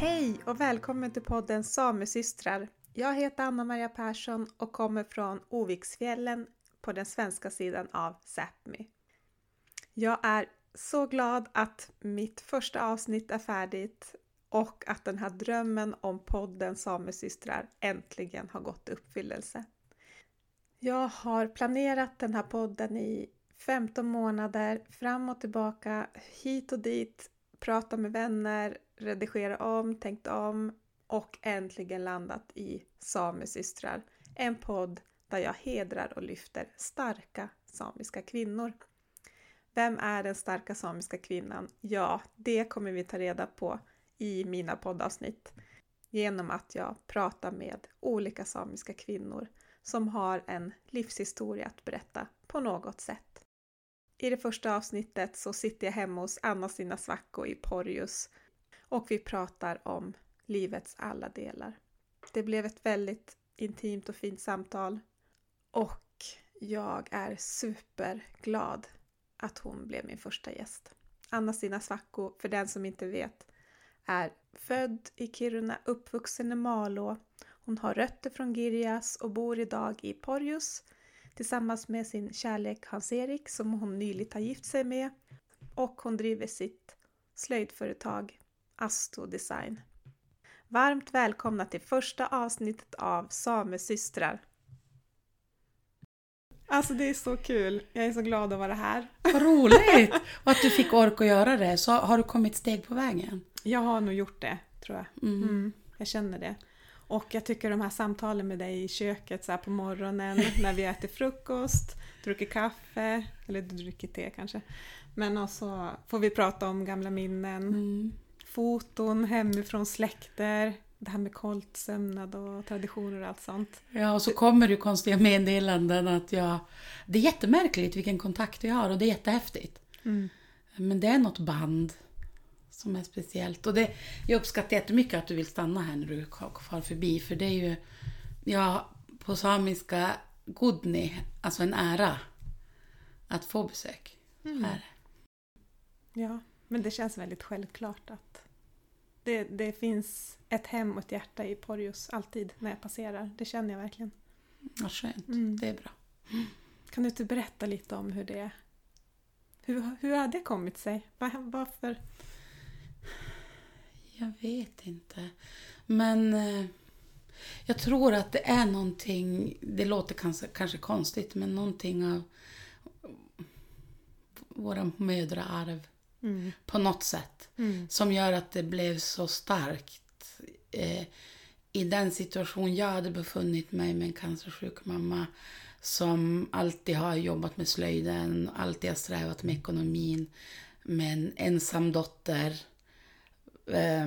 Hej och välkommen till podden Samesystrar. Jag heter Anna-Maria Persson och kommer från Oviksfjällen på den svenska sidan av Sápmi. Jag är så glad att mitt första avsnitt är färdigt och att den här drömmen om podden Samesystrar äntligen har gått i uppfyllelse. Jag har planerat den här podden i 15 månader fram och tillbaka, hit och dit, prata med vänner, redigera om, tänkt om och äntligen landat i Samesystrar. En podd där jag hedrar och lyfter starka samiska kvinnor. Vem är den starka samiska kvinnan? Ja, det kommer vi ta reda på i mina poddavsnitt genom att jag pratar med olika samiska kvinnor som har en livshistoria att berätta på något sätt. I det första avsnittet så sitter jag hemma hos Anna-Stina Svacko i Porjus och vi pratar om livets alla delar. Det blev ett väldigt intimt och fint samtal och jag är superglad att hon blev min första gäst. Anna-Stina Svacko, för den som inte vet, är född i Kiruna, uppvuxen i Malå. Hon har rötter från Girjas och bor idag i Porjus tillsammans med sin kärlek Hans-Erik som hon nyligt har gift sig med och hon driver sitt slöjdföretag Asto Design. Varmt välkomna till första avsnittet av Samesystrar. Alltså det är så kul. Jag är så glad att vara här. Vad roligt! Och att du fick ork att göra det. Så har du kommit steg på vägen? Jag har nog gjort det, tror jag. Mm. Mm, jag känner det. Och jag tycker de här samtalen med dig i köket så på morgonen när vi äter frukost, dricker kaffe, eller du dricker te kanske. Men också får vi prata om gamla minnen, mm. Foton hemifrån släkter, det här med koltsömnad och traditioner och allt sånt. Ja, och så kommer det konstiga meddelanden att jag... Det är jättemärkligt vilken kontakt vi har och det är jättehäftigt. Mm. Men det är något band som är speciellt. Och det, jag uppskattar jättemycket att du vill stanna här när du far förbi. För det är ju, ja, på samiska, gudni, alltså en ära att få besök mm. här. Ja, men det känns väldigt självklart att det, det finns ett hem och ett hjärta i Porjus alltid när jag passerar. Det känner jag verkligen. Vad skönt, mm. det är bra. Kan du inte berätta lite om hur det hur, hur har det kommit sig? Varför? Jag vet inte. Men eh, jag tror att det är någonting, det låter kanske, kanske konstigt, men någonting av våra mödraarv mm. på något sätt. Mm. Som gör att det blev så starkt. Eh, I den situation jag hade befunnit mig med en cancersjuk mamma som alltid har jobbat med slöjden, alltid har strävat med ekonomin, med en ensam dotter eh,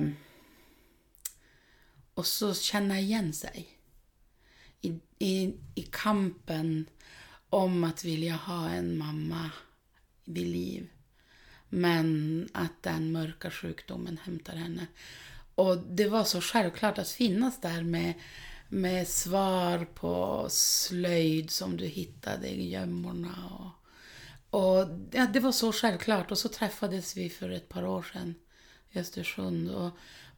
och så känna igen sig i, i, i kampen om att vilja ha en mamma vid liv. Men att den mörka sjukdomen hämtar henne. Och det var så självklart att finnas där med, med svar på slöjd som du hittade i gömmorna. Och, och ja, det var så självklart. Och så träffades vi för ett par år sedan i Östersund. Och,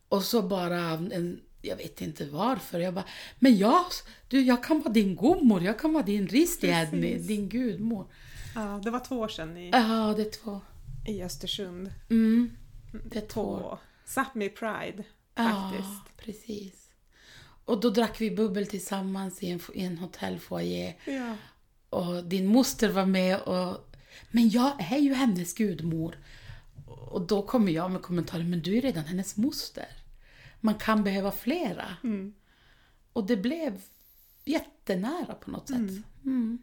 och så bara en, jag vet inte varför. Jag bara, men jag, du, jag kan vara din gudmor, jag kan vara din ristjädni, din gudmor. Ja, det var två år sedan i, ja, det är två. I Östersund. Mm, det. På Sápmi Pride, faktiskt. Ja, precis. Och då drack vi bubbel tillsammans i en, i en hotellfoajé. Ja. Och din moster var med och... Men jag är ju hennes gudmor. Och då kommer jag med kommentarer, men du är redan hennes moster. Man kan behöva flera. Mm. Och det blev jättenära på något sätt. Mm. Mm.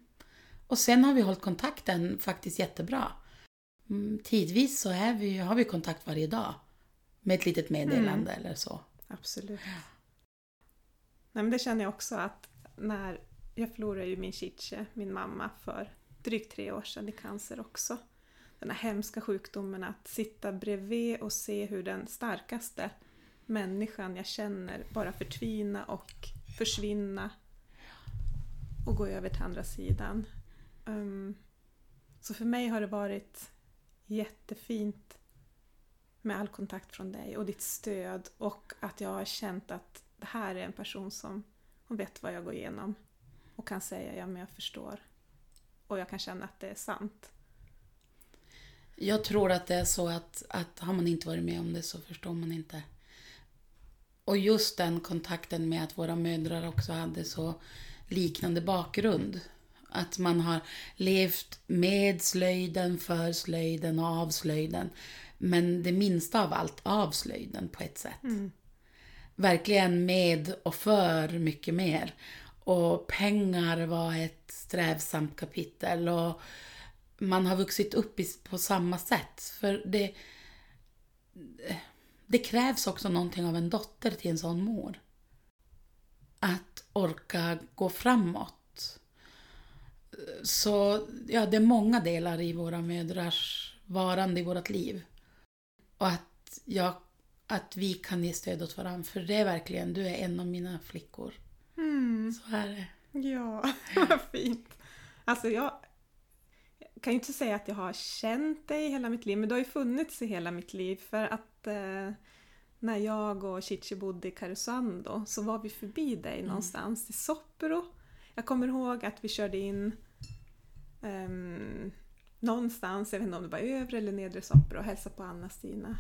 Och sen har vi hållit kontakten faktiskt jättebra. Mm, tidvis så är vi, har vi kontakt varje dag. Med ett litet meddelande mm. eller så. Absolut. Nej, men det känner jag också att när jag förlorade ju min chiche, min mamma, för drygt tre år sedan i cancer också den här hemska sjukdomen att sitta bredvid och se hur den starkaste människan jag känner bara förtvina och försvinna och gå över till andra sidan. Um, så för mig har det varit jättefint med all kontakt från dig och ditt stöd och att jag har känt att det här är en person som hon vet vad jag går igenom och kan säga ja men jag förstår. Och jag kan känna att det är sant. Jag tror att det är så att, att har man inte varit med om det så förstår man inte. Och just den kontakten med att våra mödrar också hade så liknande bakgrund. Att man har levt med slöjden, för slöjden och av slöjden. Men det minsta av allt av slöjden på ett sätt. Mm. Verkligen med och för mycket mer. Och pengar var ett strävsamt kapitel. Och man har vuxit upp på samma sätt. För det, det krävs också någonting av en dotter till en sån mor. Att orka gå framåt. Så ja, det är många delar i våra mödrars varande i vårt liv. Och att, jag, att vi kan ge stöd åt varandra. För det är verkligen, du är en av mina flickor. Mm. Så är det. Ja, vad fint. Alltså jag kan ju inte säga att jag har känt dig hela mitt liv, men du har ju funnits i hela mitt liv för att eh, när jag och Chichi bodde i Karesuando så var vi förbi dig mm. någonstans i Soppero. Jag kommer ihåg att vi körde in um, någonstans, jag vet inte om det var övre eller nedre Soppero och hälsade på Anna-Stina.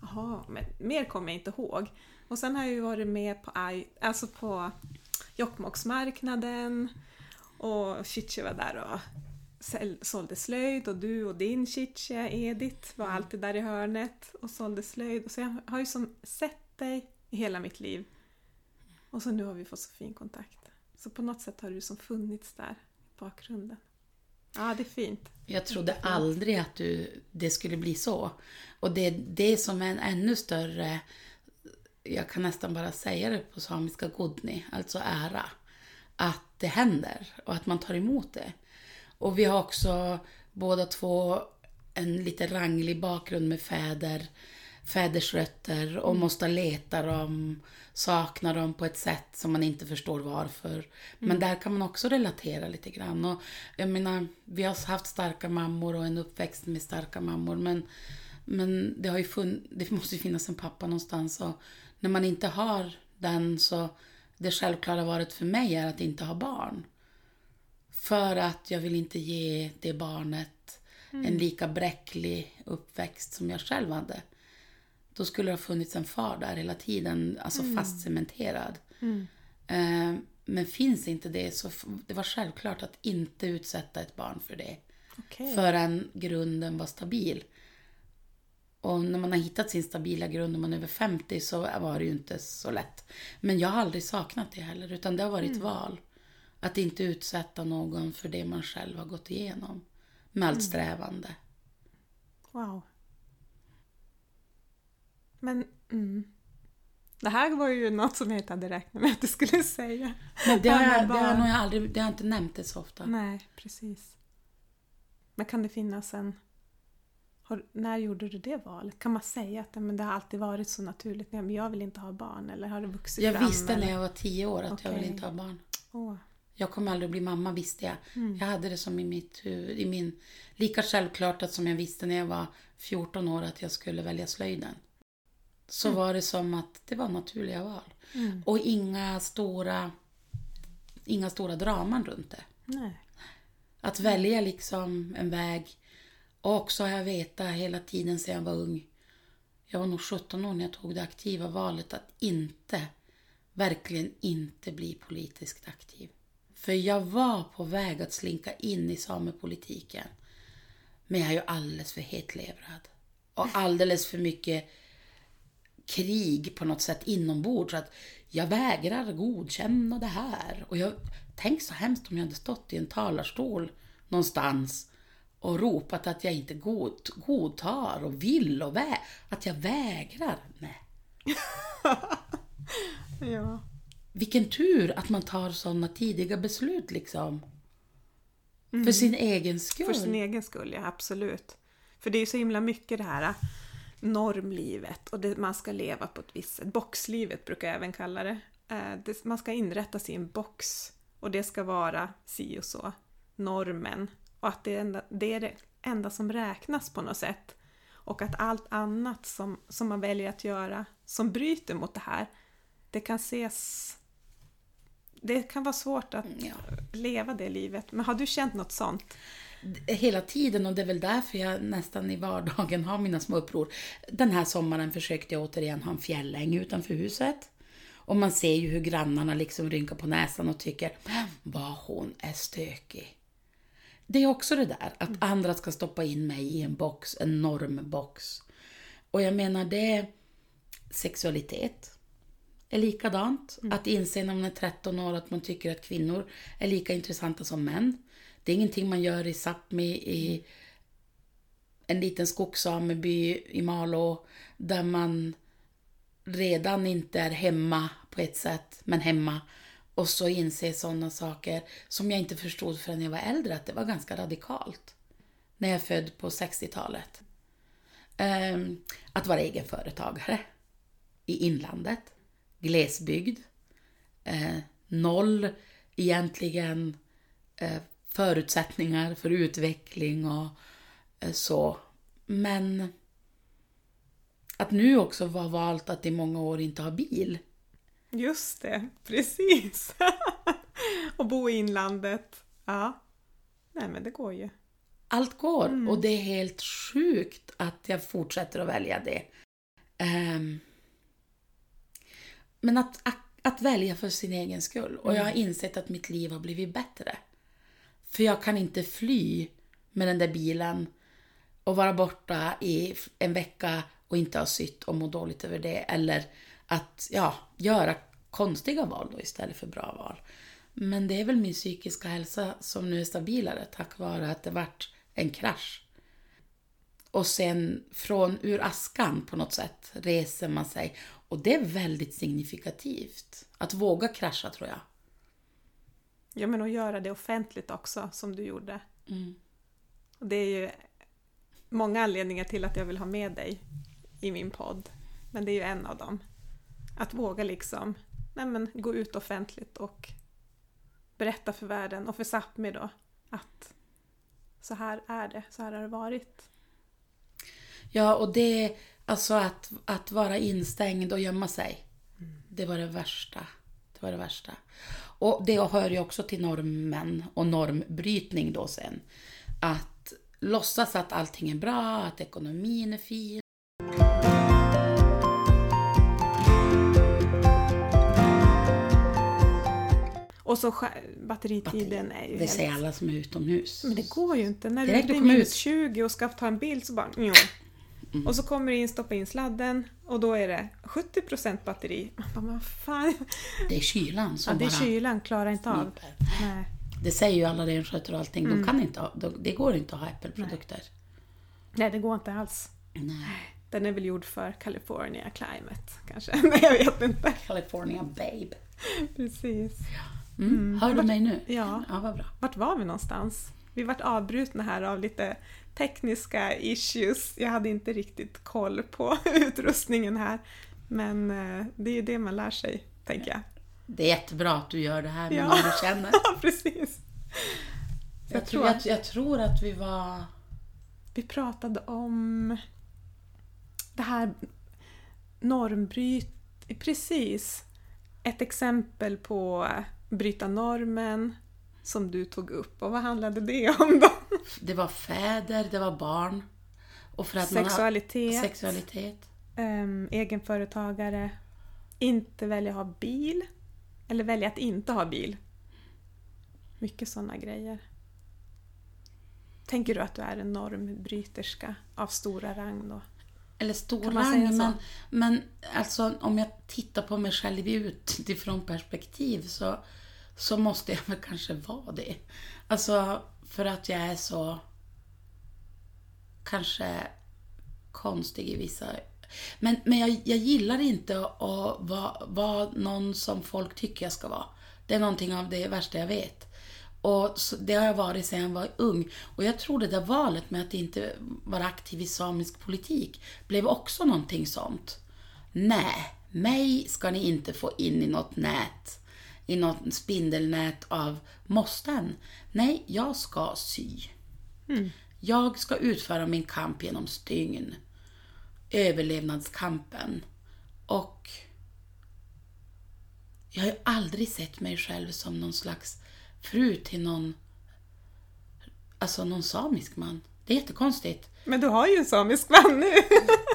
Jaha, men mer kommer jag inte ihåg. Och sen har jag ju varit med på, alltså på Jokkmokksmarknaden och Chichi var där och sålde slöjd och du och din Chichi, Edith, var mm. alltid där i hörnet och sålde slöjd. Så jag har ju som sett dig i hela mitt liv. Och så nu har vi fått så fin kontakt. Så på något sätt har du som funnits där i bakgrunden. Ja, det är fint. Jag trodde fint. aldrig att du, det skulle bli så. Och det är det som är en ännu större, jag kan nästan bara säga det på samiska, godni, alltså ära. Att det händer och att man tar emot det. Och vi har också båda två en lite ranglig bakgrund med fäder, fäders rötter och mm. måste leta dem, sakna dem på ett sätt som man inte förstår varför. Mm. Men där kan man också relatera lite grann. Och jag menar, vi har haft starka mammor och en uppväxt med starka mammor men, men det, har ju fun- det måste ju finnas en pappa någonstans och när man inte har den så det självklara varit för mig är att inte ha barn. För att jag vill inte ge det barnet mm. en lika bräcklig uppväxt som jag själv hade. Då skulle det ha funnits en far där hela tiden, alltså mm. fast cementerad. Mm. Eh, men finns inte det så det var självklart att inte utsätta ett barn för det. Okay. Förrän grunden var stabil. Och när man har hittat sin stabila grund när man är över 50 så var det ju inte så lätt. Men jag har aldrig saknat det heller, utan det har varit mm. val. Att inte utsätta någon för det man själv har gått igenom. Med allt mm. strävande. Wow. Men mm. Det här var ju något som jag inte hade räknat med att du skulle säga. Men det har jag, det har jag aldrig, det har inte nämnt det så ofta. Nej, precis. Men kan det finnas en... Har, när gjorde du det valet? Kan man säga att men det har alltid varit så naturligt? Men jag vill inte ha barn. Eller har det vuxit jag fram? Jag visste eller? när jag var tio år att okay. jag vill inte ha barn. Oh. Jag kommer aldrig bli mamma visste jag. Mm. Jag hade det som i mitt huvud, i min... Lika självklart att som jag visste när jag var 14 år att jag skulle välja slöjden. Så mm. var det som att det var naturliga val. Mm. Och inga stora, inga stora draman runt det. Nej. Att välja liksom en väg. Och också har jag vetat hela tiden sedan jag var ung. Jag var nog 17 år när jag tog det aktiva valet att inte, verkligen inte bli politiskt aktiv. För jag var på väg att slinka in i samepolitiken. Men jag är ju alldeles för hetlevrad. Och alldeles för mycket krig på något sätt inombords. att jag vägrar godkänna det här. Och jag, tänk så hemskt om jag hade stått i en talarstol någonstans och ropat att jag inte god, godtar och vill och vä att jag vägrar. Nej. ja vilken tur att man tar sådana tidiga beslut liksom. Mm. För sin egen skull. För sin egen skull, ja absolut. För det är ju så himla mycket det här normlivet och det, man ska leva på ett visst sätt. Boxlivet brukar jag även kalla det. Äh, det. Man ska inrätta sin box och det ska vara si och så. Normen. Och att det är, enda, det är det enda som räknas på något sätt. och att allt annat som, som man väljer att göra som bryter mot det här, det kan ses... Det kan vara svårt att Ja. leva det livet. Men har du känt något sånt? Hela tiden och det är väl därför jag nästan i vardagen har mina små uppror. Den här sommaren försökte jag återigen ha en fjälläng utanför huset. Och man ser ju hur grannarna liksom rynkar på näsan och tycker vad hon är stökig. Det är också det där att andra ska stoppa in mig i en box, en normbox. Och jag menar det sexualitet är likadant. Att inse när man är 13 år att man tycker att kvinnor är lika intressanta som män. Det är ingenting man gör i Sápmi i en liten skogssameby i Malå där man redan inte är hemma på ett sätt, men hemma. Och så inse sådana saker som jag inte förstod förrän jag var äldre, att det var ganska radikalt. När jag är född på 60-talet. Ehm, att vara egenföretagare i inlandet, glesbygd, eh, noll egentligen eh, förutsättningar för utveckling och eh, så. Men att nu också vara valt att i många år inte ha bil. Just det, precis! och bo i inlandet. Ja. Nej, men det går ju. Allt går och det är helt sjukt att jag fortsätter att välja det. Ehm, men att, att, att välja för sin egen skull. Och jag har insett att mitt liv har blivit bättre. För jag kan inte fly med den där bilen och vara borta i en vecka och inte ha sytt och må dåligt över det. Eller att ja, göra konstiga val då istället för bra val. Men det är väl min psykiska hälsa som nu är stabilare tack vare att det vart en krasch. Och sen från ur askan på något sätt reser man sig. Och det är väldigt signifikativt. Att våga krascha tror jag. Ja, men att göra det offentligt också, som du gjorde. Mm. Och det är ju många anledningar till att jag vill ha med dig i min podd. Men det är ju en av dem. Att våga liksom nej men, gå ut offentligt och berätta för världen och för Sápmi då att så här är det, så här har det varit. Ja, och det, alltså att, att vara instängd och gömma sig. Det var det värsta. Det var det värsta. Och det hör ju också till normen och normbrytning då sen. Att låtsas att allting är bra, att ekonomin är fin. Och så batteritiden är ju Det helt... säger alla som är utomhus. Men det går ju inte. När Direkt du kommer minus ut. 20 och ska ta en bild så bara... Jo. Mm. Och så kommer du in, stoppa in sladden och då är det 70% batteri. Man bara, vad fan. Det är kylan Ja, som det är bara kylan, klarar inte av. Nej. Det säger ju alla renskötare och allting. Mm. De kan inte ha, de, det går inte att ha Apple-produkter. Nej, det går inte alls. Nej. Den är väl gjord för California climate kanske. Nej, jag vet inte. California babe. Precis. Mm. Hör du mig nu? Ja. Ja, vad bra. Vart var vi någonstans? Vi vart avbrutna här av lite tekniska issues. Jag hade inte riktigt koll på utrustningen här. Men eh, det är ju det man lär sig, tänker jag. Det är jättebra att du gör det här med Ja. någon du känner. Ja, precis. Jag, Jag tror, jag, jag tror att vi var... Vi pratade om det här normbryt... Precis. Ett exempel på bryta normen som du tog upp. Och vad handlade det om då? Det var fäder, det var barn. Och för att Man Sexualitet, har, sexualitet. ehm, egenföretagare, inte välja ha bil. Eller välja att inte ha bil. Mycket sådana grejer. Tänker du att du är en normbryterska av stora rang då? Eller stor man rang. Men, men alltså, om jag tittar på mig själv utifrån perspektiv så, så måste jag väl kanske vara det. Alltså, för att jag är så kanske konstig i vissa... Men, men jag, jag gillar inte att vara, vara någon som folk tycker jag ska vara. Det är någonting av det värsta jag vet. Och det har jag varit sedan jag var ung. Och jag tror det där valet med att inte vara aktiv i samisk politik blev också någonting sånt. Nej, mig ska ni inte få in i något nät, i något spindelnät av måsten. Nej, jag ska sy. Jag ska utföra min kamp genom stygn. överlevnadskampen. Och jag har ju aldrig sett mig själv som någon slags fru till någon, alltså någon samisk man. Det är jättekonstigt. Men du har ju en samisk man nu.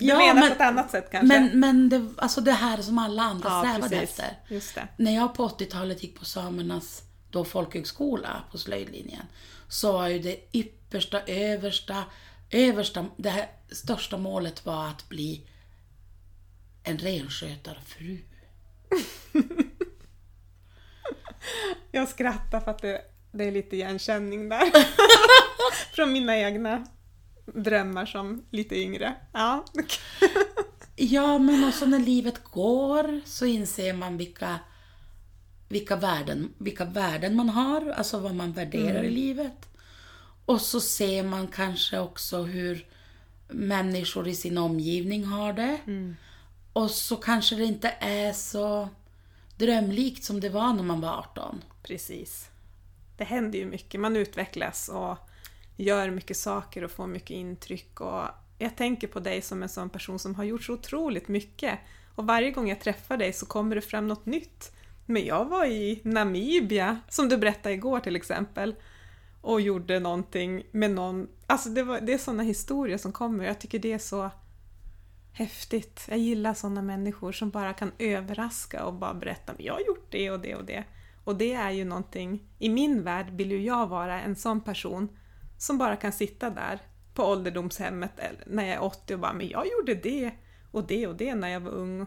Ja, menar men- på ett annat sätt kanske? Men, men det, alltså det här som alla andra ja, strävade precis. efter. När jag på 80-talet gick på samernas då folkhögskola på slöjdlinjen så var ju det yppersta, översta, översta, det här största målet var att bli en renskötarfru. Jag skrattar för att det, det är lite igenkänning där. Från mina egna drömmar som lite yngre. Ja. Ja, men också när livet går så inser man vilka, vilka, värden, vilka värden man har, alltså vad man värderar i livet. Och så ser man kanske också hur människor i sin omgivning har det. Och så kanske det inte är så drömlikt som det var när man var 18. Precis. Det händer ju mycket. Man utvecklas och gör mycket saker och får mycket intryck. Och jag tänker på dig som en sån person som har gjort så otroligt mycket. Och varje gång jag träffar dig så kommer det fram något nytt. Men jag var i Namibia, som du berättade igår till exempel, och gjorde någonting med någon... Alltså det, var, det är såna historier som kommer. Jag tycker det är så häftigt. Jag gillar såna människor som bara kan överraska och bara berätta jag har gjort det och det och det. Och det är ju någonting, i min värld vill ju jag vara en sån person som bara kan sitta där på ålderdomshemmet när jag är 80 och bara men jag gjorde det och det och det när jag var ung.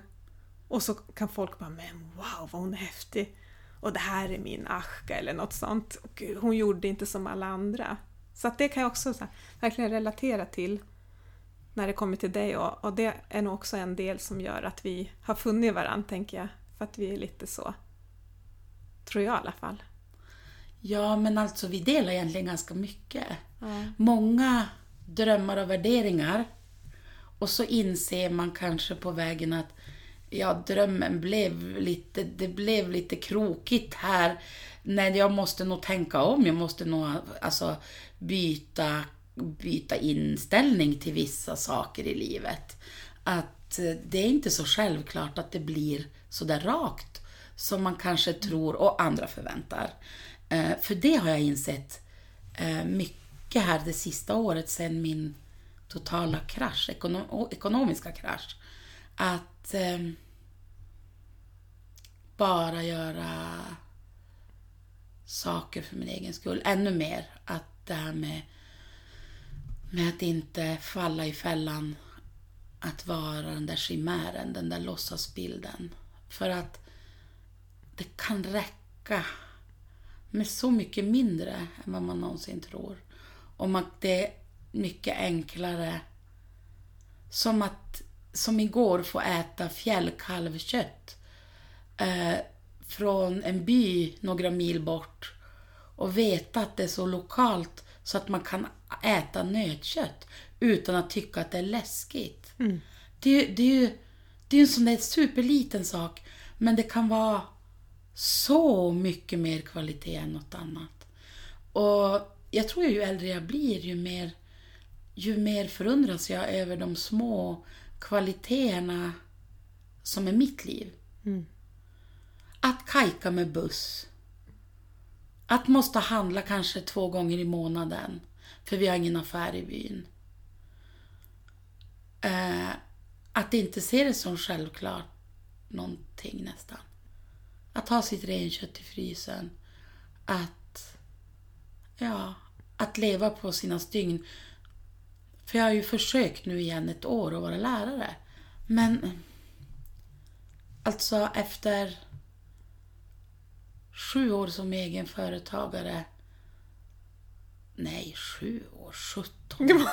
Och så kan folk bara men wow vad hon är häftig. Och det här är min Ashka eller något sånt. Och gud, hon gjorde inte som alla andra. Så att det kan jag också så här, verkligen relatera till när det kommer till dig och, och det är nog också en del som gör att vi har funnit varandra, tänker jag. För att vi är lite så. Tror jag i alla fall. Ja, men alltså vi delar egentligen ganska mycket. Ja. Många drömmar och värderingar. Och så inser man kanske på vägen att ja, drömmen blev lite, det blev lite krokigt här. Nej, jag måste nog tänka om. Jag måste nog alltså, byta, byta inställning till vissa saker i livet. Att eh, det är inte så självklart att det blir så där rakt som man kanske tror och andra förväntar. Eh, För det har jag insett eh, mycket här det sista året sedan min totala krasch, ekono- ekonomiska krasch. Att eh, bara göra saker för min egen skull. Ännu mer att det här med, med att inte falla i fällan att vara den där chimären, den där låtsasbilden. För att det kan räcka med så mycket mindre än vad man någonsin tror. Om att det är mycket enklare. Som att, som igår, få äta fjällkalvkött eh, från en by några mil bort och veta att det är så lokalt så att man kan äta nötkött utan att tycka att det är läskigt. Det, är ju- det är ju det är en sån där superliten sak, men det kan vara så mycket mer kvalitet än något annat. Och jag tror ju äldre jag blir, ju mer, ju mer förundras jag över de små kvaliteterna som är mitt liv. Att kajka med buss. Att måste handla kanske två gånger i månaden, för vi har ingen affär i byn. Eh, att inte se det som självklart någonting nästan. Att ha sitt renkött i frysen. Att, ja, att leva på sina stygn. För jag har ju försökt nu igen ett år att vara lärare. Men alltså efter sju år som egen företagare. Nej, sju år, 17 år.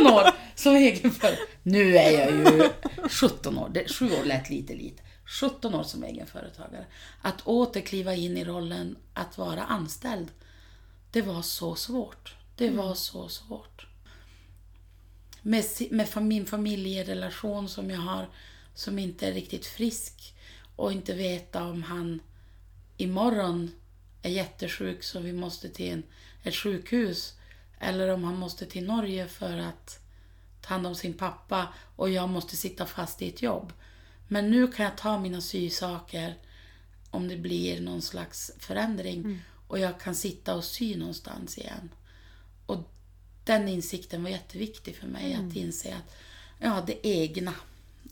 17 år som egen företagare. Nu är jag ju 17 år. Det, sju år lät lite lite. 17 år som egen företagare. Att åter kliva in i rollen att vara anställd. Det var så svårt. Det var så svårt. Med, med min familjerelation som jag har som inte är riktigt frisk och inte veta om han imorgon är jättesjuk så vi måste till en, ett sjukhus eller om han måste till Norge för att ta hand om sin pappa och jag måste sitta fast i ett jobb. Men nu kan jag ta mina sysaker om det blir någon slags förändring Mm. och jag kan sitta och sy någonstans igen. Och den insikten var jätteviktig för mig, Mm. att inse att ja, det egna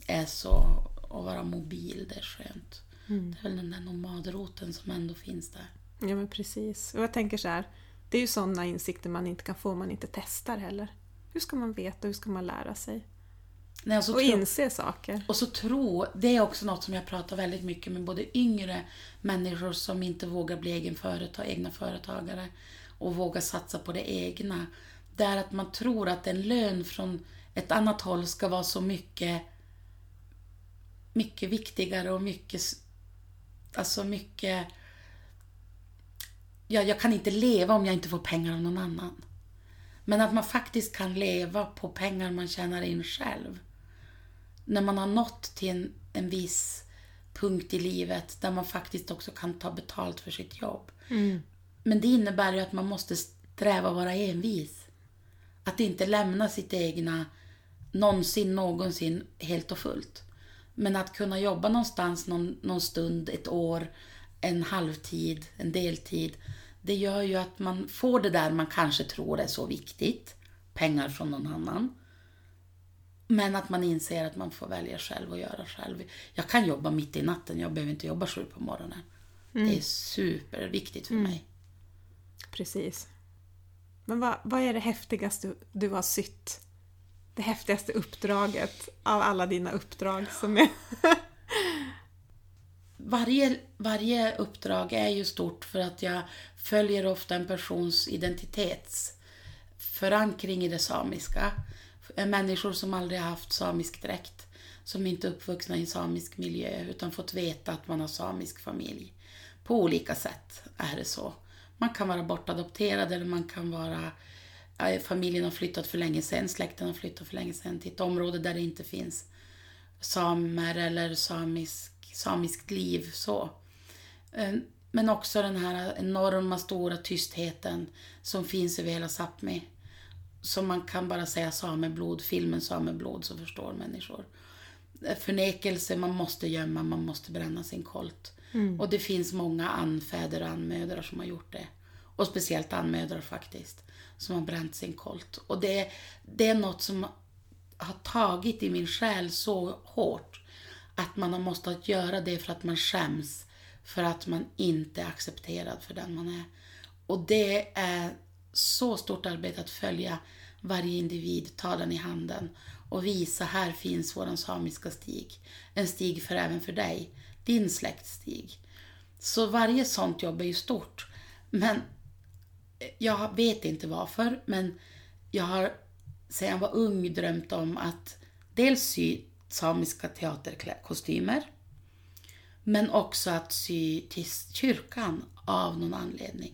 är så, att vara mobil, det är skönt. Mm. Det är väl den där nomadroten som ändå finns där. Ja men precis. Och jag tänker så här, det är ju sådana insikter man inte kan få om man inte testar heller. Hur ska man veta, hur ska man lära sig? Nej, och, så Och tro, inse saker. och så tro, det är också något som jag pratar väldigt mycket med både yngre människor som inte vågar bli egen företag, egna företagare och våga satsa på det egna. Det är att man tror att en lön från ett annat håll ska vara så mycket mycket viktigare och mycket alltså mycket ja, jag kan inte leva om jag inte får pengar av någon annan. Men att man faktiskt kan leva på pengar man tjänar in själv. När man har nått till en, en viss punkt i livet där man faktiskt också kan ta betalt för sitt jobb. Men det innebär ju att man måste sträva och vara envis. Att inte lämna sitt egna någonsin, någonsin helt och fullt. Men att kunna jobba någonstans någon, någon stund, ett år, en halvtid, en deltid. Det gör ju att man får det där man kanske tror är så viktigt. Pengar från någon annan. Men att man inser att man får välja själv och göra själv. Jag kan jobba mitt i natten, jag behöver inte jobba sju på morgonen. Det är superviktigt för mig. Precis. Men vad, vad är det häftigaste du, du har sytt? Det häftigaste uppdraget av alla dina uppdrag som är... Varje, varje uppdrag är ju stort för att jag följer ofta en persons identitetsförankring i det samiska. Eh, människor som aldrig har haft samisk dräkt, som inte är uppvuxna i en samisk miljö utan fått veta att man har samisk familj. På olika sätt är det så. Man kan vara bortadopterad eller man kan vara eh, familjen har flyttat för länge sedan, släkten har flyttat för länge sedan till ett område där det inte finns samer eller samisk, samiskt liv. så. Eh, men också den här enorma stora tystheten som finns över hela Sápmi. Som man kan bara säga sameblod, filmen sameblod så förstår människor. Förnekelse, man måste gömma, man måste bränna sin kolt. Och det finns många anfäder och anmödrar som har gjort det. Och speciellt anmödrar faktiskt, som har bränt sin kolt. Och det, det är något som har tagit i min själ så hårt att man har måste göra det för att man skäms för att man inte är accepterad för den man är. Och det är så stort arbete att följa varje individ, ta den i handen och visa här finns våran samiska stig. En stig för även för dig, din släktstig. Så varje sånt jobb är ju stort. Men jag vet inte varför, men jag har sedan jag var ung drömt om att dels sy samiska teaterkostymer, men också att sy till kyrkan av någon anledning.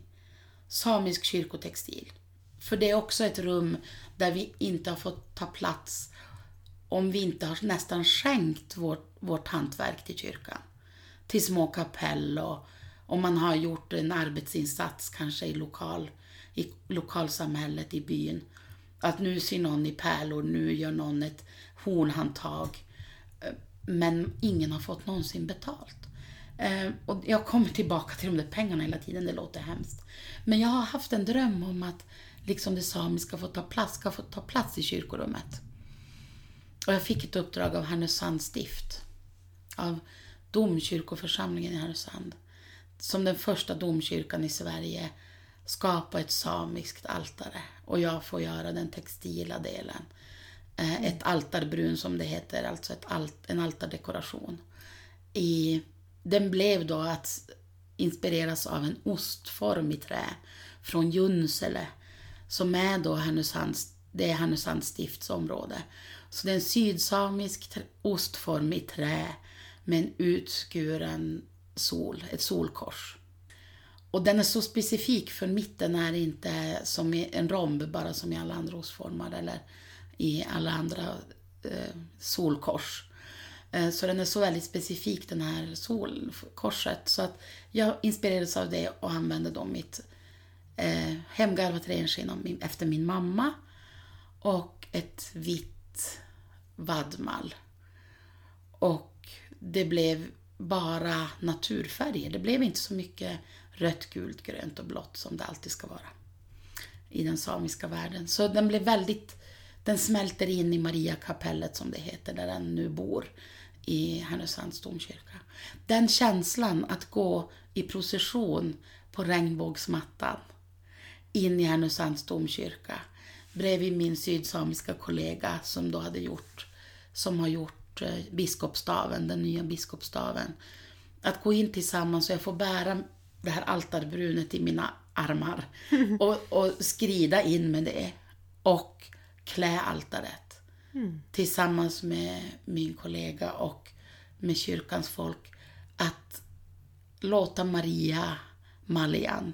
Samisk kyrkotextil. För det är också ett rum där vi inte har fått ta plats om vi inte har nästan skänkt vårt, vårt hantverk till kyrkan. Till små kapell och om man har gjort en arbetsinsats kanske i, lokal, i lokalsamhället i byn. Att nu syr någon i pärlor, nu gör någon ett hornhandtag. Men ingen har fått någonsin betalt. Eh, Och jag kommer tillbaka till de där pengarna hela tiden, det låter hemskt. Men jag har haft en dröm om att liksom det samiska får ta plats, ska få ta plats i kyrkorummet. Och jag fick ett uppdrag av Härnösands stift. Av domkyrkoförsamlingen i Härnösand. Som den första domkyrkan i Sverige skapa ett samiskt altare. Och jag får göra den textila delen. Eh, Ett altarbrun som det heter, alltså ett alt, en altardekoration. I, den blev då att inspireras av en ostform i trä från Junsele. Som är då Härnösands, det är Härnösands stiftsområde. Så det är en sydsamisk ostform i trä med en utskuren sol, ett solkors. Och den är så specifik för mitten är inte som en romb bara som i alla andra ostformar eller i alla andra eh, solkors. Eh, så den är så väldigt specifik den här solkorset. Så att jag inspirerades av det och använde då mitt eh, hemgarvat renskinn efter min mamma. Och ett vitt vadmal. Och det blev bara naturfärger. Det blev inte så mycket rött, gult, grönt och blått som det alltid ska vara i den samiska världen. Så den blev väldigt, den smälter in i Mariakapellet som det heter, där den nu bor i Härnösands domkyrka. Den känslan att gå i procession på regnbågsmattan in i Härnösands domkyrka bredvid min sydsamiska kollega som då hade gjort, som har gjort eh, biskopsstaven, den nya biskopsstaven. Att gå in tillsammans och jag får bära det här altarbrunet i mina armar och, och skrida in med det och klä altaret mm. tillsammans med min kollega och med kyrkans folk att låta Maria Malian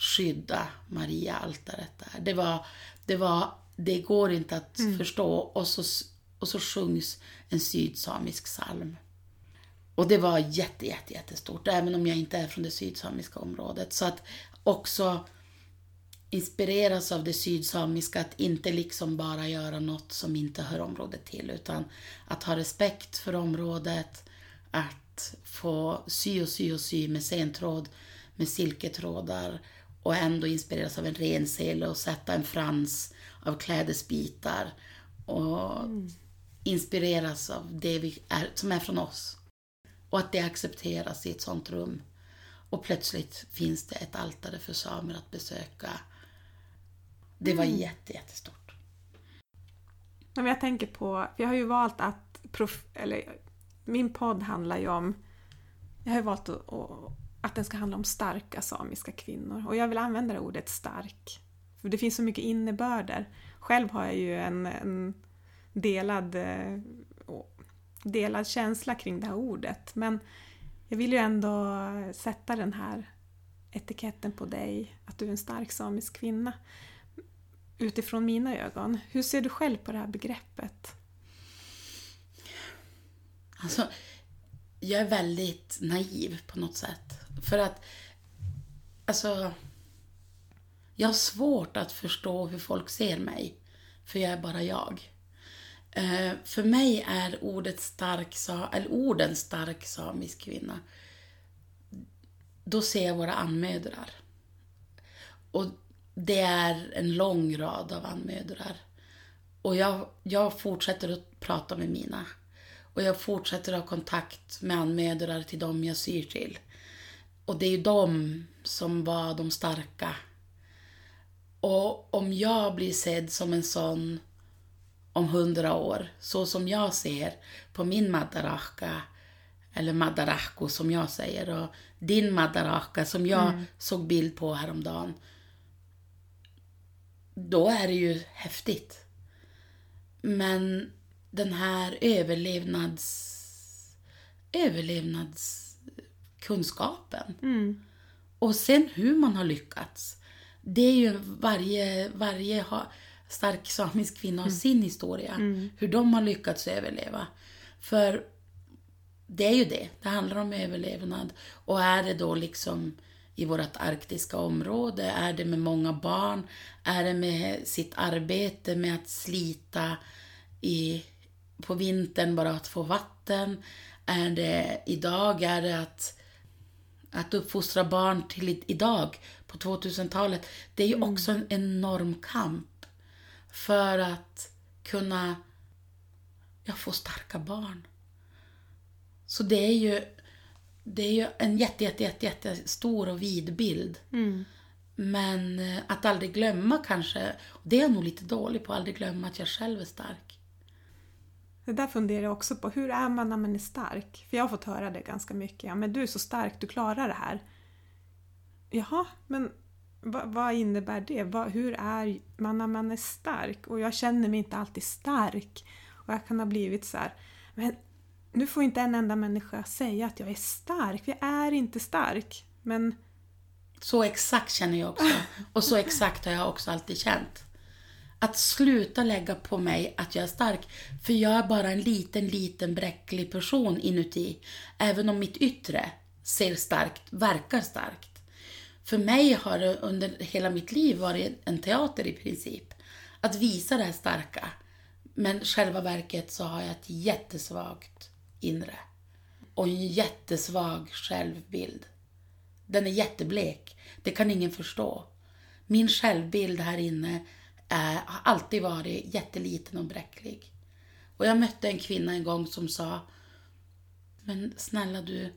skydda Maria-altaret där. Det var, det var, det går inte att mm. förstå och så, och så sjungs en sydsamisk psalm. Och det var jätte, jätte, jättestort, även om jag inte är från det sydsamiska området. Så att också inspireras av det sydsamiska, att inte liksom bara göra något som inte hör området till, utan att ha respekt för området, att få sy och sy och sy med sentråd, med silketrådar och ändå inspireras av en rensele och sätta en frans av klädesbitar och mm. inspireras av det vi är, som är från oss. Och att det accepteras i ett sånt rum. Och plötsligt finns det ett altare för samer att besöka. Det var mm. jätte, jättestort. Men jag tänker på, jag har ju valt att, eller min podd handlar ju om, jag har ju valt att, att den ska handla om starka samiska kvinnor. Och jag vill använda det ordet stark. För det finns så mycket innebörder. Själv har jag ju en, en delad, eh, delad känsla kring det här ordet. Men jag vill ju ändå sätta den här etiketten på dig, att du är en stark samisk kvinna. Utifrån mina ögon. Hur ser du själv på det här begreppet? Alltså, jag är väldigt naiv på något sätt. För att, alltså, jag har svårt att förstå hur folk ser mig. För jag är bara jag. Eh, för mig är ordet stark, eller orden stark samisk kvinna, då ser jag våra anmödrar. Och det är en lång rad av anmödrar. Och jag, jag fortsätter att prata med mina. Och jag fortsätter att ha kontakt med anmödrar till dem jag syr till. Och det är ju de som var de starka. Och om jag blir sedd som en sån om hundra år, så som jag ser på min Madaraka, eller Madarako som jag säger, och din Madaraka som jag mm. såg bild på häromdagen. Då är det ju häftigt. Men den här överlevnads överlevnadskunskapen. Mm. Och sen hur man har lyckats. Det är ju varje, varje stark samisk kvinna har mm. sin historia. Mm. Hur de har lyckats överleva. För det är ju det, det handlar om överlevnad. Och är det då liksom i vårt arktiska område, är det med många barn, är det med sitt arbete med att slita i, på vintern bara att få vatten, är det idag, är det att, att uppfostra barn till idag på 2000-talet. Det är ju mm. också en enorm kamp för att kunna ja, få starka barn. Så det är ju, det är ju en jätte, jätte, jätte, jätte stor och vid bild. Mm. Men eh, att aldrig glömma kanske, det är jag nog lite dålig på, att aldrig glömma att jag själv är stark. Det där funderar jag också på. Hur är man när man är stark? För jag har fått höra det ganska mycket. Ja, men du är så stark, du klarar det här. Jaha, men Va, vad innebär det? Va, hur är man när man är stark? Och jag känner mig inte alltid stark. Och jag kan ha blivit så här, men nu får inte en enda människa säga att jag är stark, för jag är inte stark. Men... Så exakt känner jag också. Och så exakt har jag också alltid känt. Att sluta lägga på mig att jag är stark, för jag är bara en liten, liten bräcklig person inuti. Även om mitt yttre ser starkt, verkar starkt. För mig har det under hela mitt liv varit en teater i princip. Att visa det här starka. Men själva verket så har jag ett jättesvagt inre. Och en jättesvag självbild. Den är jätteblek. Det kan ingen förstå. Min självbild här inne är, har alltid varit jätteliten och bräcklig. Och jag mötte en kvinna en gång som sa Men snälla du,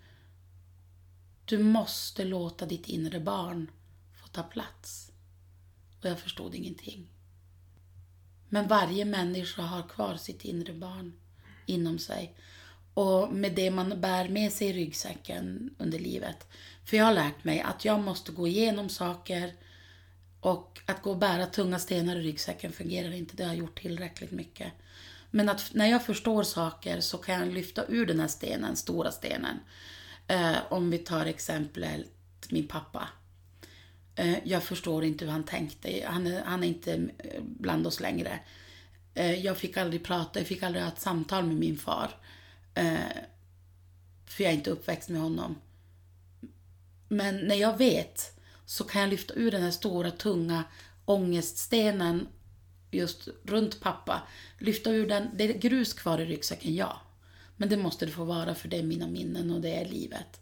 du måste låta ditt inre barn få ta plats. Och jag förstod ingenting. Men varje människa har kvar sitt inre barn inom sig. Och med det man bär med sig i ryggsäcken under livet. För jag har lärt mig att jag måste gå igenom saker och att gå och bära tunga stenar i ryggsäcken fungerar inte. Det har jag gjort tillräckligt mycket. Men att när jag förstår saker så kan jag lyfta ur den här stenen, stora stenen. Eh, om vi tar exemplet min pappa. Eh, jag förstår inte hur han tänkte. Han är, han är inte bland oss längre. Eh, jag fick aldrig prata, jag fick aldrig ha ett samtal med min far. Eh, för jag är inte uppväxt med honom. Men när jag vet så kan jag lyfta ur den här stora tunga ångeststenen just runt pappa. Lyfta ur den. Det är grus kvar i ryggsäcken, ja. Men det måste det få vara för det är mina minnen och det är livet.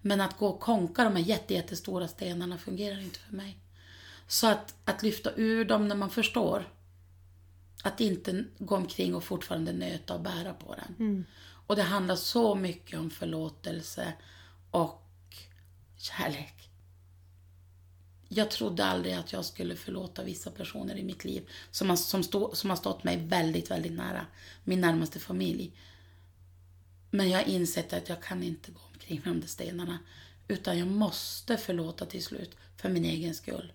Men att gå och konka de här jättestora stenarna fungerar inte för mig. Så att, att lyfta ur dem när man förstår. Att inte gå omkring och fortfarande nöta och bära på den. Mm. Och det handlar så mycket om förlåtelse och kärlek. Jag trodde aldrig att jag skulle förlåta vissa personer i mitt liv som har, som stå, som har stått mig väldigt, väldigt nära. Min närmaste familj. Men jag har insett att jag kan inte gå omkring med de där stenarna. Utan jag måste förlåta till slut, för min egen skull.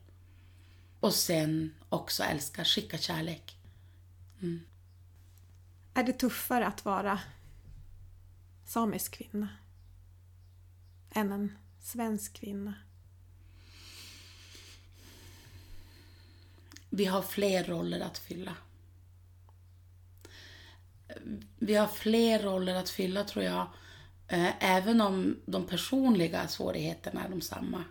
Och sen också älska, skicka kärlek. Mm. Är det tuffare att vara samisk kvinna än en svensk kvinna? Vi har fler roller att fylla. Vi har fler roller att fylla tror jag. Eh, även om de personliga svårigheterna är de samma.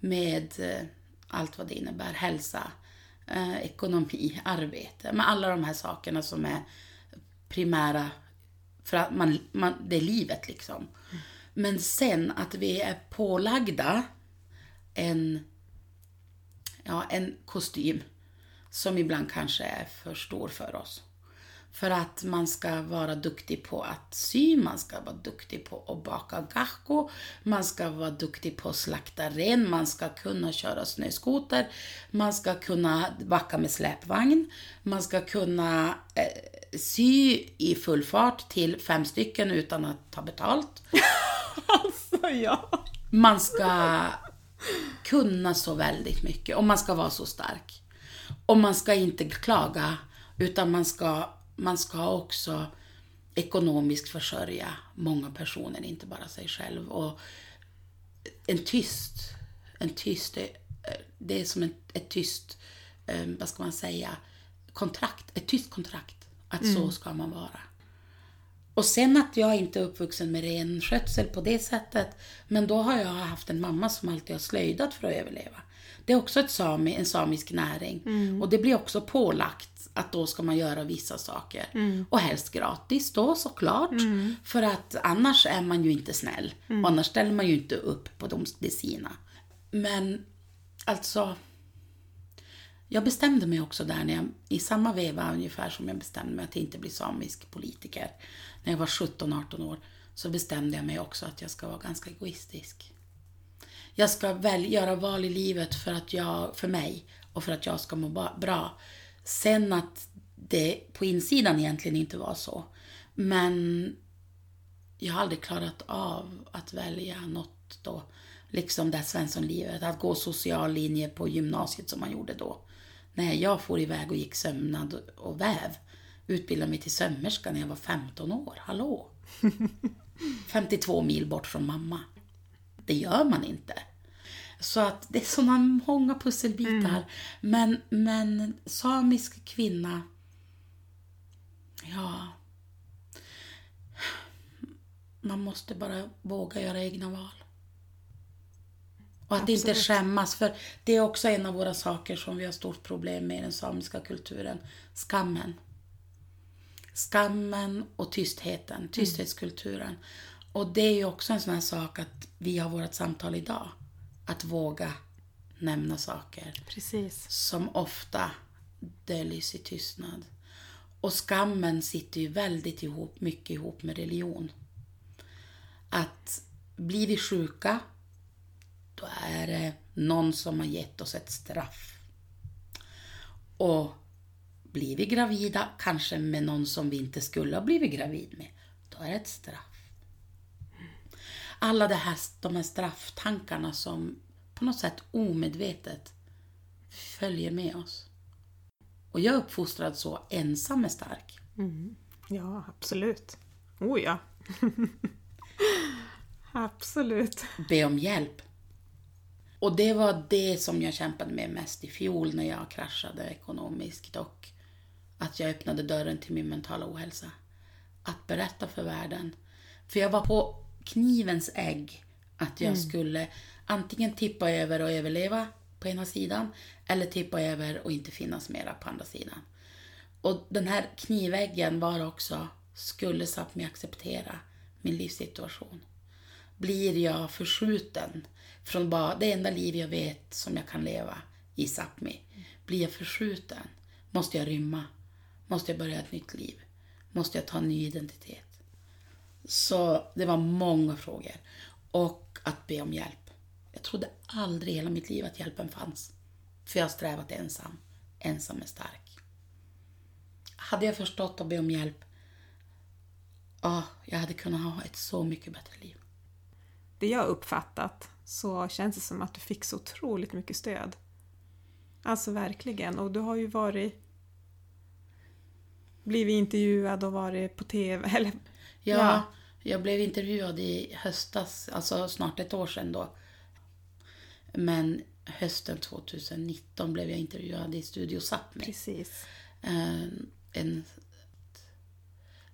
Med eh, allt vad det innebär. Hälsa, eh, ekonomi, arbete. Med alla de här sakerna som är primära för att man, man, det är livet liksom. Men sen att vi är pålagda en, ja, en kostym som ibland kanske är för stor för oss. För att man ska vara duktig på att sy, man ska vara duktig på att baka gahko, man ska vara duktig på att slakta ren, man ska kunna köra snöskoter, man ska kunna backa med släpvagn, man ska kunna eh, sy i full fart till fem stycken utan att ta betalt. alltså ja. Man ska kunna så väldigt mycket och man ska vara så stark. Och man ska inte klaga utan man ska man ska också ekonomiskt försörja många personer, inte bara sig själv. Och en tyst, en tyst, det är som ett, ett tyst, eh, vad ska man säga, kontrakt, ett tyst kontrakt. Att mm. så ska man vara. Och sen att jag inte är uppvuxen med renskötsel på det sättet, men då har jag haft en mamma som alltid har slöjdat för att överleva. Det är också ett sami, en samisk näring. Mm. Och det blir också pålagt att då ska man göra vissa saker. Mm. Och helst gratis då såklart. Mm. För att annars är man ju inte snäll. Mm. Och annars ställer man ju inte upp på de, det sina. Men alltså, jag bestämde mig också där när jag, i samma veva ungefär som jag bestämde mig att inte bli samisk politiker. När jag var 17-18 år så bestämde jag mig också att jag ska vara ganska egoistisk. Jag ska väl, göra val i livet för, att jag, för mig och för att jag ska må bra. Sen att det på insidan egentligen inte var så. Men jag har aldrig klarat av att välja något då. Liksom det här Svenssonlivet, att gå social linje på gymnasiet som man gjorde då. Nej, jag for iväg och gick sömnad och väv. Utbildade mig till sömmerska när jag var 15 år. Hallå! 52 mil bort från mamma. Det gör man inte. Så att det är sådana många pusselbitar. Mm. Men, men samisk kvinna, ja. Man måste bara våga göra egna val. Och att Absolut. inte skämmas, för det är också en av våra saker som vi har stort problem med i den samiska kulturen. Skammen. Skammen och tystheten, tysthetskulturen. Och det är ju också en sån här sak att vi har vårt samtal idag. Att våga nämna saker Precis. som ofta döljs i tystnad. Och skammen sitter ju väldigt ihop, mycket ihop med religion. Att blir vi sjuka, då är det någon som har gett oss ett straff. Och blir vi gravida, kanske med någon som vi inte skulle ha blivit gravid med, då är det ett straff. Alla det här, de här strafftankarna som på något sätt omedvetet följer med oss. Och jag är uppfostrad så, ensam är stark. Ja, absolut. Oh ja. absolut. Be om hjälp. Och det var det som jag kämpade med mest i fjol när jag kraschade ekonomiskt och att jag öppnade dörren till min mentala ohälsa. Att berätta för världen. För jag var på knivens ägg att jag skulle antingen tippa över och överleva på ena sidan eller tippa över och inte finnas mera på andra sidan. Och den här kniväggen var också, skulle Sápmi acceptera min livssituation? Blir jag förskjuten från bara det enda liv jag vet som jag kan leva i Sápmi? Blir jag förskjuten? Måste jag rymma? Måste jag börja ett nytt liv? Måste jag ta en ny identitet? Så det var många frågor. Och att be om hjälp. Jag trodde aldrig i hela mitt liv att hjälpen fanns. För jag har strävat ensam. Ensam är stark. Hade jag förstått att be om hjälp, ja, jag hade kunnat ha ett så mycket bättre liv. Det jag uppfattat så känns det som att du fick så otroligt mycket stöd. Alltså verkligen. Och du har ju varit blivit intervjuad och varit på TV. Eller, Ja, Ja. Jag blev intervjuad i höstas, alltså snart ett år sedan då. Men hösten 2019 blev jag intervjuad i Studio Sápmi. precis. Eh, en,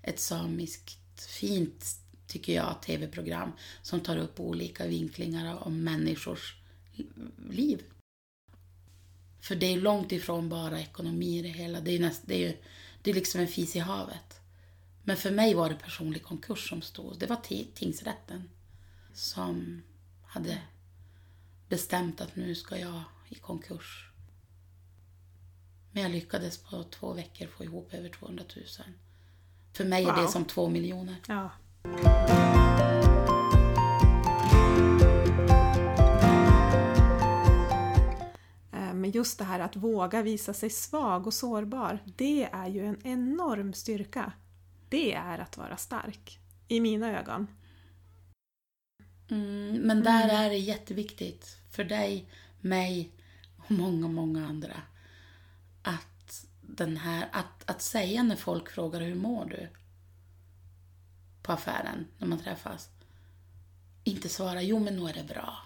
ett samiskt, fint, tycker jag, tv-program som tar upp olika vinklingar om människors liv. För det är långt ifrån bara ekonomi i det hela. Det är, näst, det är, det är liksom en fis i havet. Men för mig var det personlig konkurs som stod. Det var ti- tingsrätten som hade bestämt att nu ska jag i konkurs. Men jag lyckades på två veckor få ihop över 200 000. För mig är det Wow. som två miljoner. Ja. Eh, Men just det här att våga visa sig svag och sårbar, det är ju en enorm styrka. Det är att vara stark, i mina ögon. Mm, men där är det jätteviktigt för dig, mig och många, många andra. Att, den här, att, att säga när folk frågar hur mår du? På affären, när man träffas. Inte svara, jo men nog är det bra.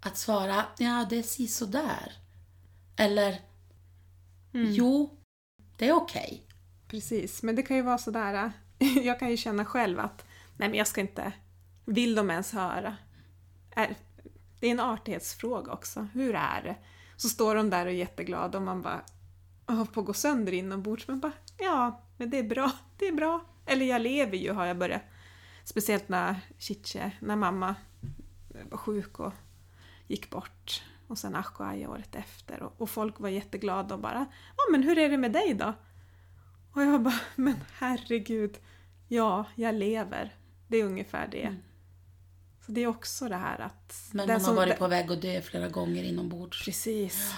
Att svara, ja det är sådär. Eller, jo, det är okej. Precis, men det kan ju vara sådär, jag kan ju känna själv att nej men jag ska inte, vill de ens höra? Det är en artighetsfråga också, hur är det? Så står de där och är jätteglada och man bara håller på att gå sönder inombords, men bara ja, men det är bra, det är bra. Eller jag lever ju har jag börjat, speciellt när Chiche, när mamma var sjuk och gick bort och sen Ashko Aja året efter och, och folk var jätteglada och bara ja men hur är det med dig då? Och jag bara, men herregud, ja, jag lever. Det är ungefär det. Så det är också det här att... Men man har varit på väg att dö flera gånger inombords. Precis.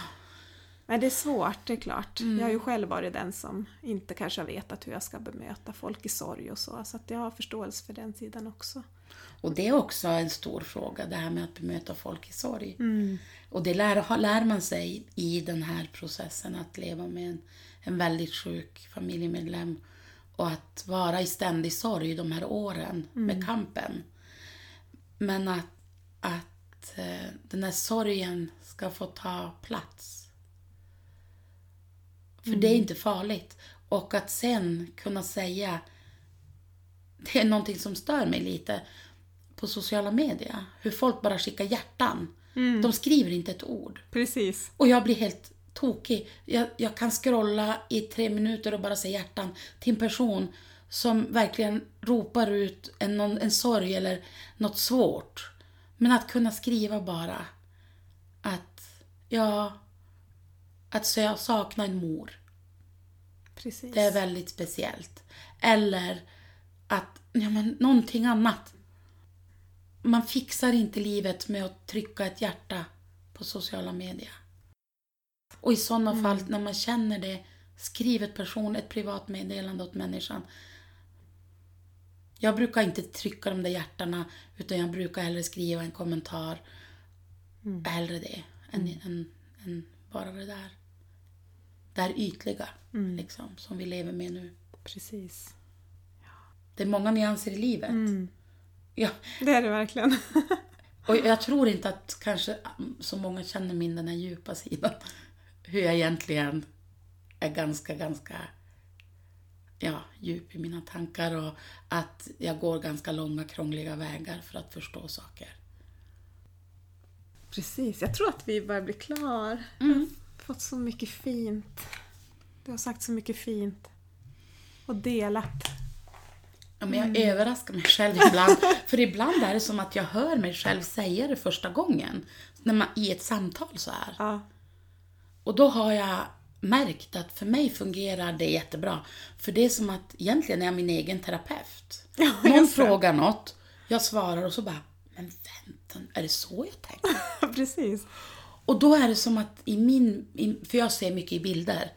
Men det är svårt, det är klart. Mm. Jag har ju själv varit den som inte kanske har vetat hur jag ska bemöta folk i sorg och så. Så att jag har förståelse för den sidan också. Och det är också en stor fråga, det här med att bemöta folk i sorg. Mm. Och det lär, lär man sig i den här processen att leva med en, en väldigt sjuk familjemedlem. Och att vara i ständig sorg de här åren med kampen. Men att, att eh, den här sorgen ska få ta plats. För det är inte farligt. Och att sen kunna säga, det är någonting som stör mig lite på sociala medier. Hur folk bara skickar hjärtan. De skriver inte ett ord. Precis. Och jag blir helt tokig. Jag, jag kan scrolla i tre minuter och bara se hjärtan till en person som verkligen ropar ut en, någon, en sorg eller något svårt. Men att kunna skriva bara att, ja, att jag saknar en mor. Precis. Det är väldigt speciellt. Eller att, ja men någonting annat. Man fixar inte livet med att trycka ett hjärta på sociala medier. Och i sådana Mm. fall, när man känner det, skriv ett person, ett privat meddelande åt människan. Jag brukar inte trycka de där hjärtarna, utan jag brukar hellre skriva en kommentar. Mm. Hellre det, än, än, än bara det där. Det här ytliga, Mm. liksom, som vi lever med nu. Precis. Det är många nyanser i livet. Mm. Ja, Det är det verkligen. och jag tror inte att kanske så många känner min den här djupa sidan. Hur jag egentligen är ganska, ganska ja, djup i mina tankar och att jag går ganska långa, krångliga vägar för att förstå saker. Precis. Jag tror att vi börjar bli klar. Mm. Fått så mycket fint. Du har sagt så mycket fint. Och delat. Ja, men jag överraskar mig själv ibland. För ibland är det som att jag hör mig själv säga det första gången. När man, I ett samtal så här. Ja. Och då har jag märkt att för mig fungerar det jättebra. För det är som att egentligen är jag min egen terapeut. Ja, Någon frågar något, jag svarar och så bara, men vänta, är det så jag tänker? Precis. Och då är det som att i min, för jag ser mycket i bilder,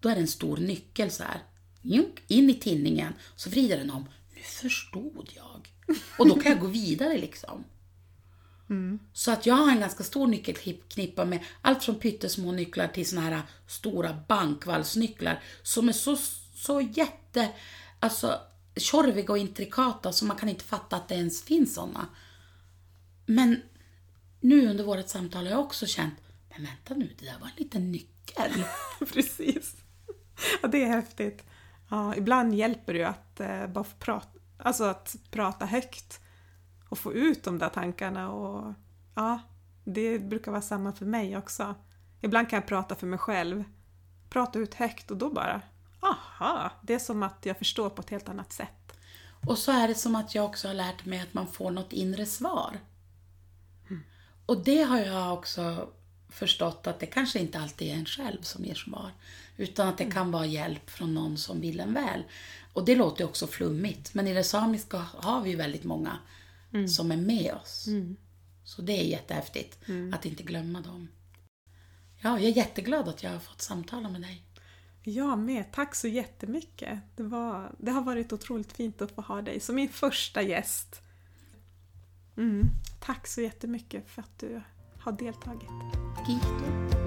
då är det en stor nyckel så här. In i tinningen, så vrider den om. Nu förstod jag. Och då kan jag gå vidare liksom. Så att jag har en ganska stor nyckelknippa med allt från pyttesmå nycklar till såna här stora bankvalsnycklar som är så, så jätte, alltså tjorviga och intrikata så man kan inte fatta att det ens finns såna. Men nu under vårt samtal har jag också känt, men vänta nu, det där var en liten nyckel. Precis. Ja, det är häftigt. Ja, ibland hjälper det ju att eh, bara prata, alltså att prata högt och få ut de där tankarna. Och, ja, det brukar vara samma för mig också. Ibland kan jag prata för mig själv, prata ut högt och då bara, aha, det är som att jag förstår på ett helt annat sätt. Och så är det som att jag också har lärt mig att man får något inre svar. Och det har jag också förstått att det kanske inte alltid är en själv som ger svar. Utan att det kan vara hjälp från någon som vill en väl. Och det låter också flummigt. Men i det samiska har vi väldigt många som är med oss. Så det är jättehäftigt att inte glömma dem. Ja, jag är jätteglad att jag har fått samtala med dig. Jag med, tack så jättemycket. Det, var, det har varit otroligt fint att få ha dig som min första gäst. Mm. Tack så jättemycket för att du har deltagit. Gito.